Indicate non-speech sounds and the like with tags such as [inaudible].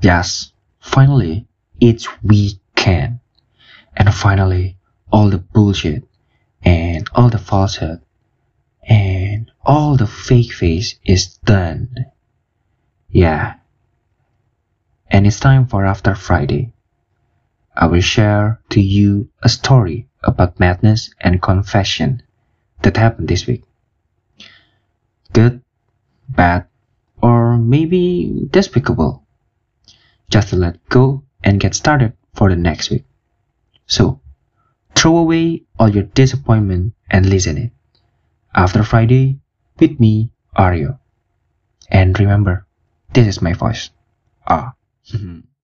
Yes, finally, it's weekend. And finally, all the bullshit and all the falsehood and all the fake face is done. Yeah. And it's time for After Friday. I will share to you a story about madness and confession that happened this week. Good, bad, or maybe despicable. Just let go and get started for the next week. So, throw away all your disappointment and listen it. After Friday, with me, Aryo. And remember, this is my voice. Ah. [laughs]